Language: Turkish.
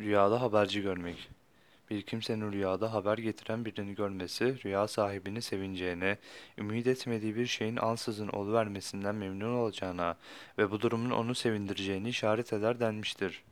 Rüyada haberci görmek. Bir kimsenin rüyada haber getiren birini görmesi, rüya sahibini sevineceğine, ümit etmediği bir şeyin ansızın oluvermesinden memnun olacağına ve bu durumun onu sevindireceğini işaret eder denmiştir.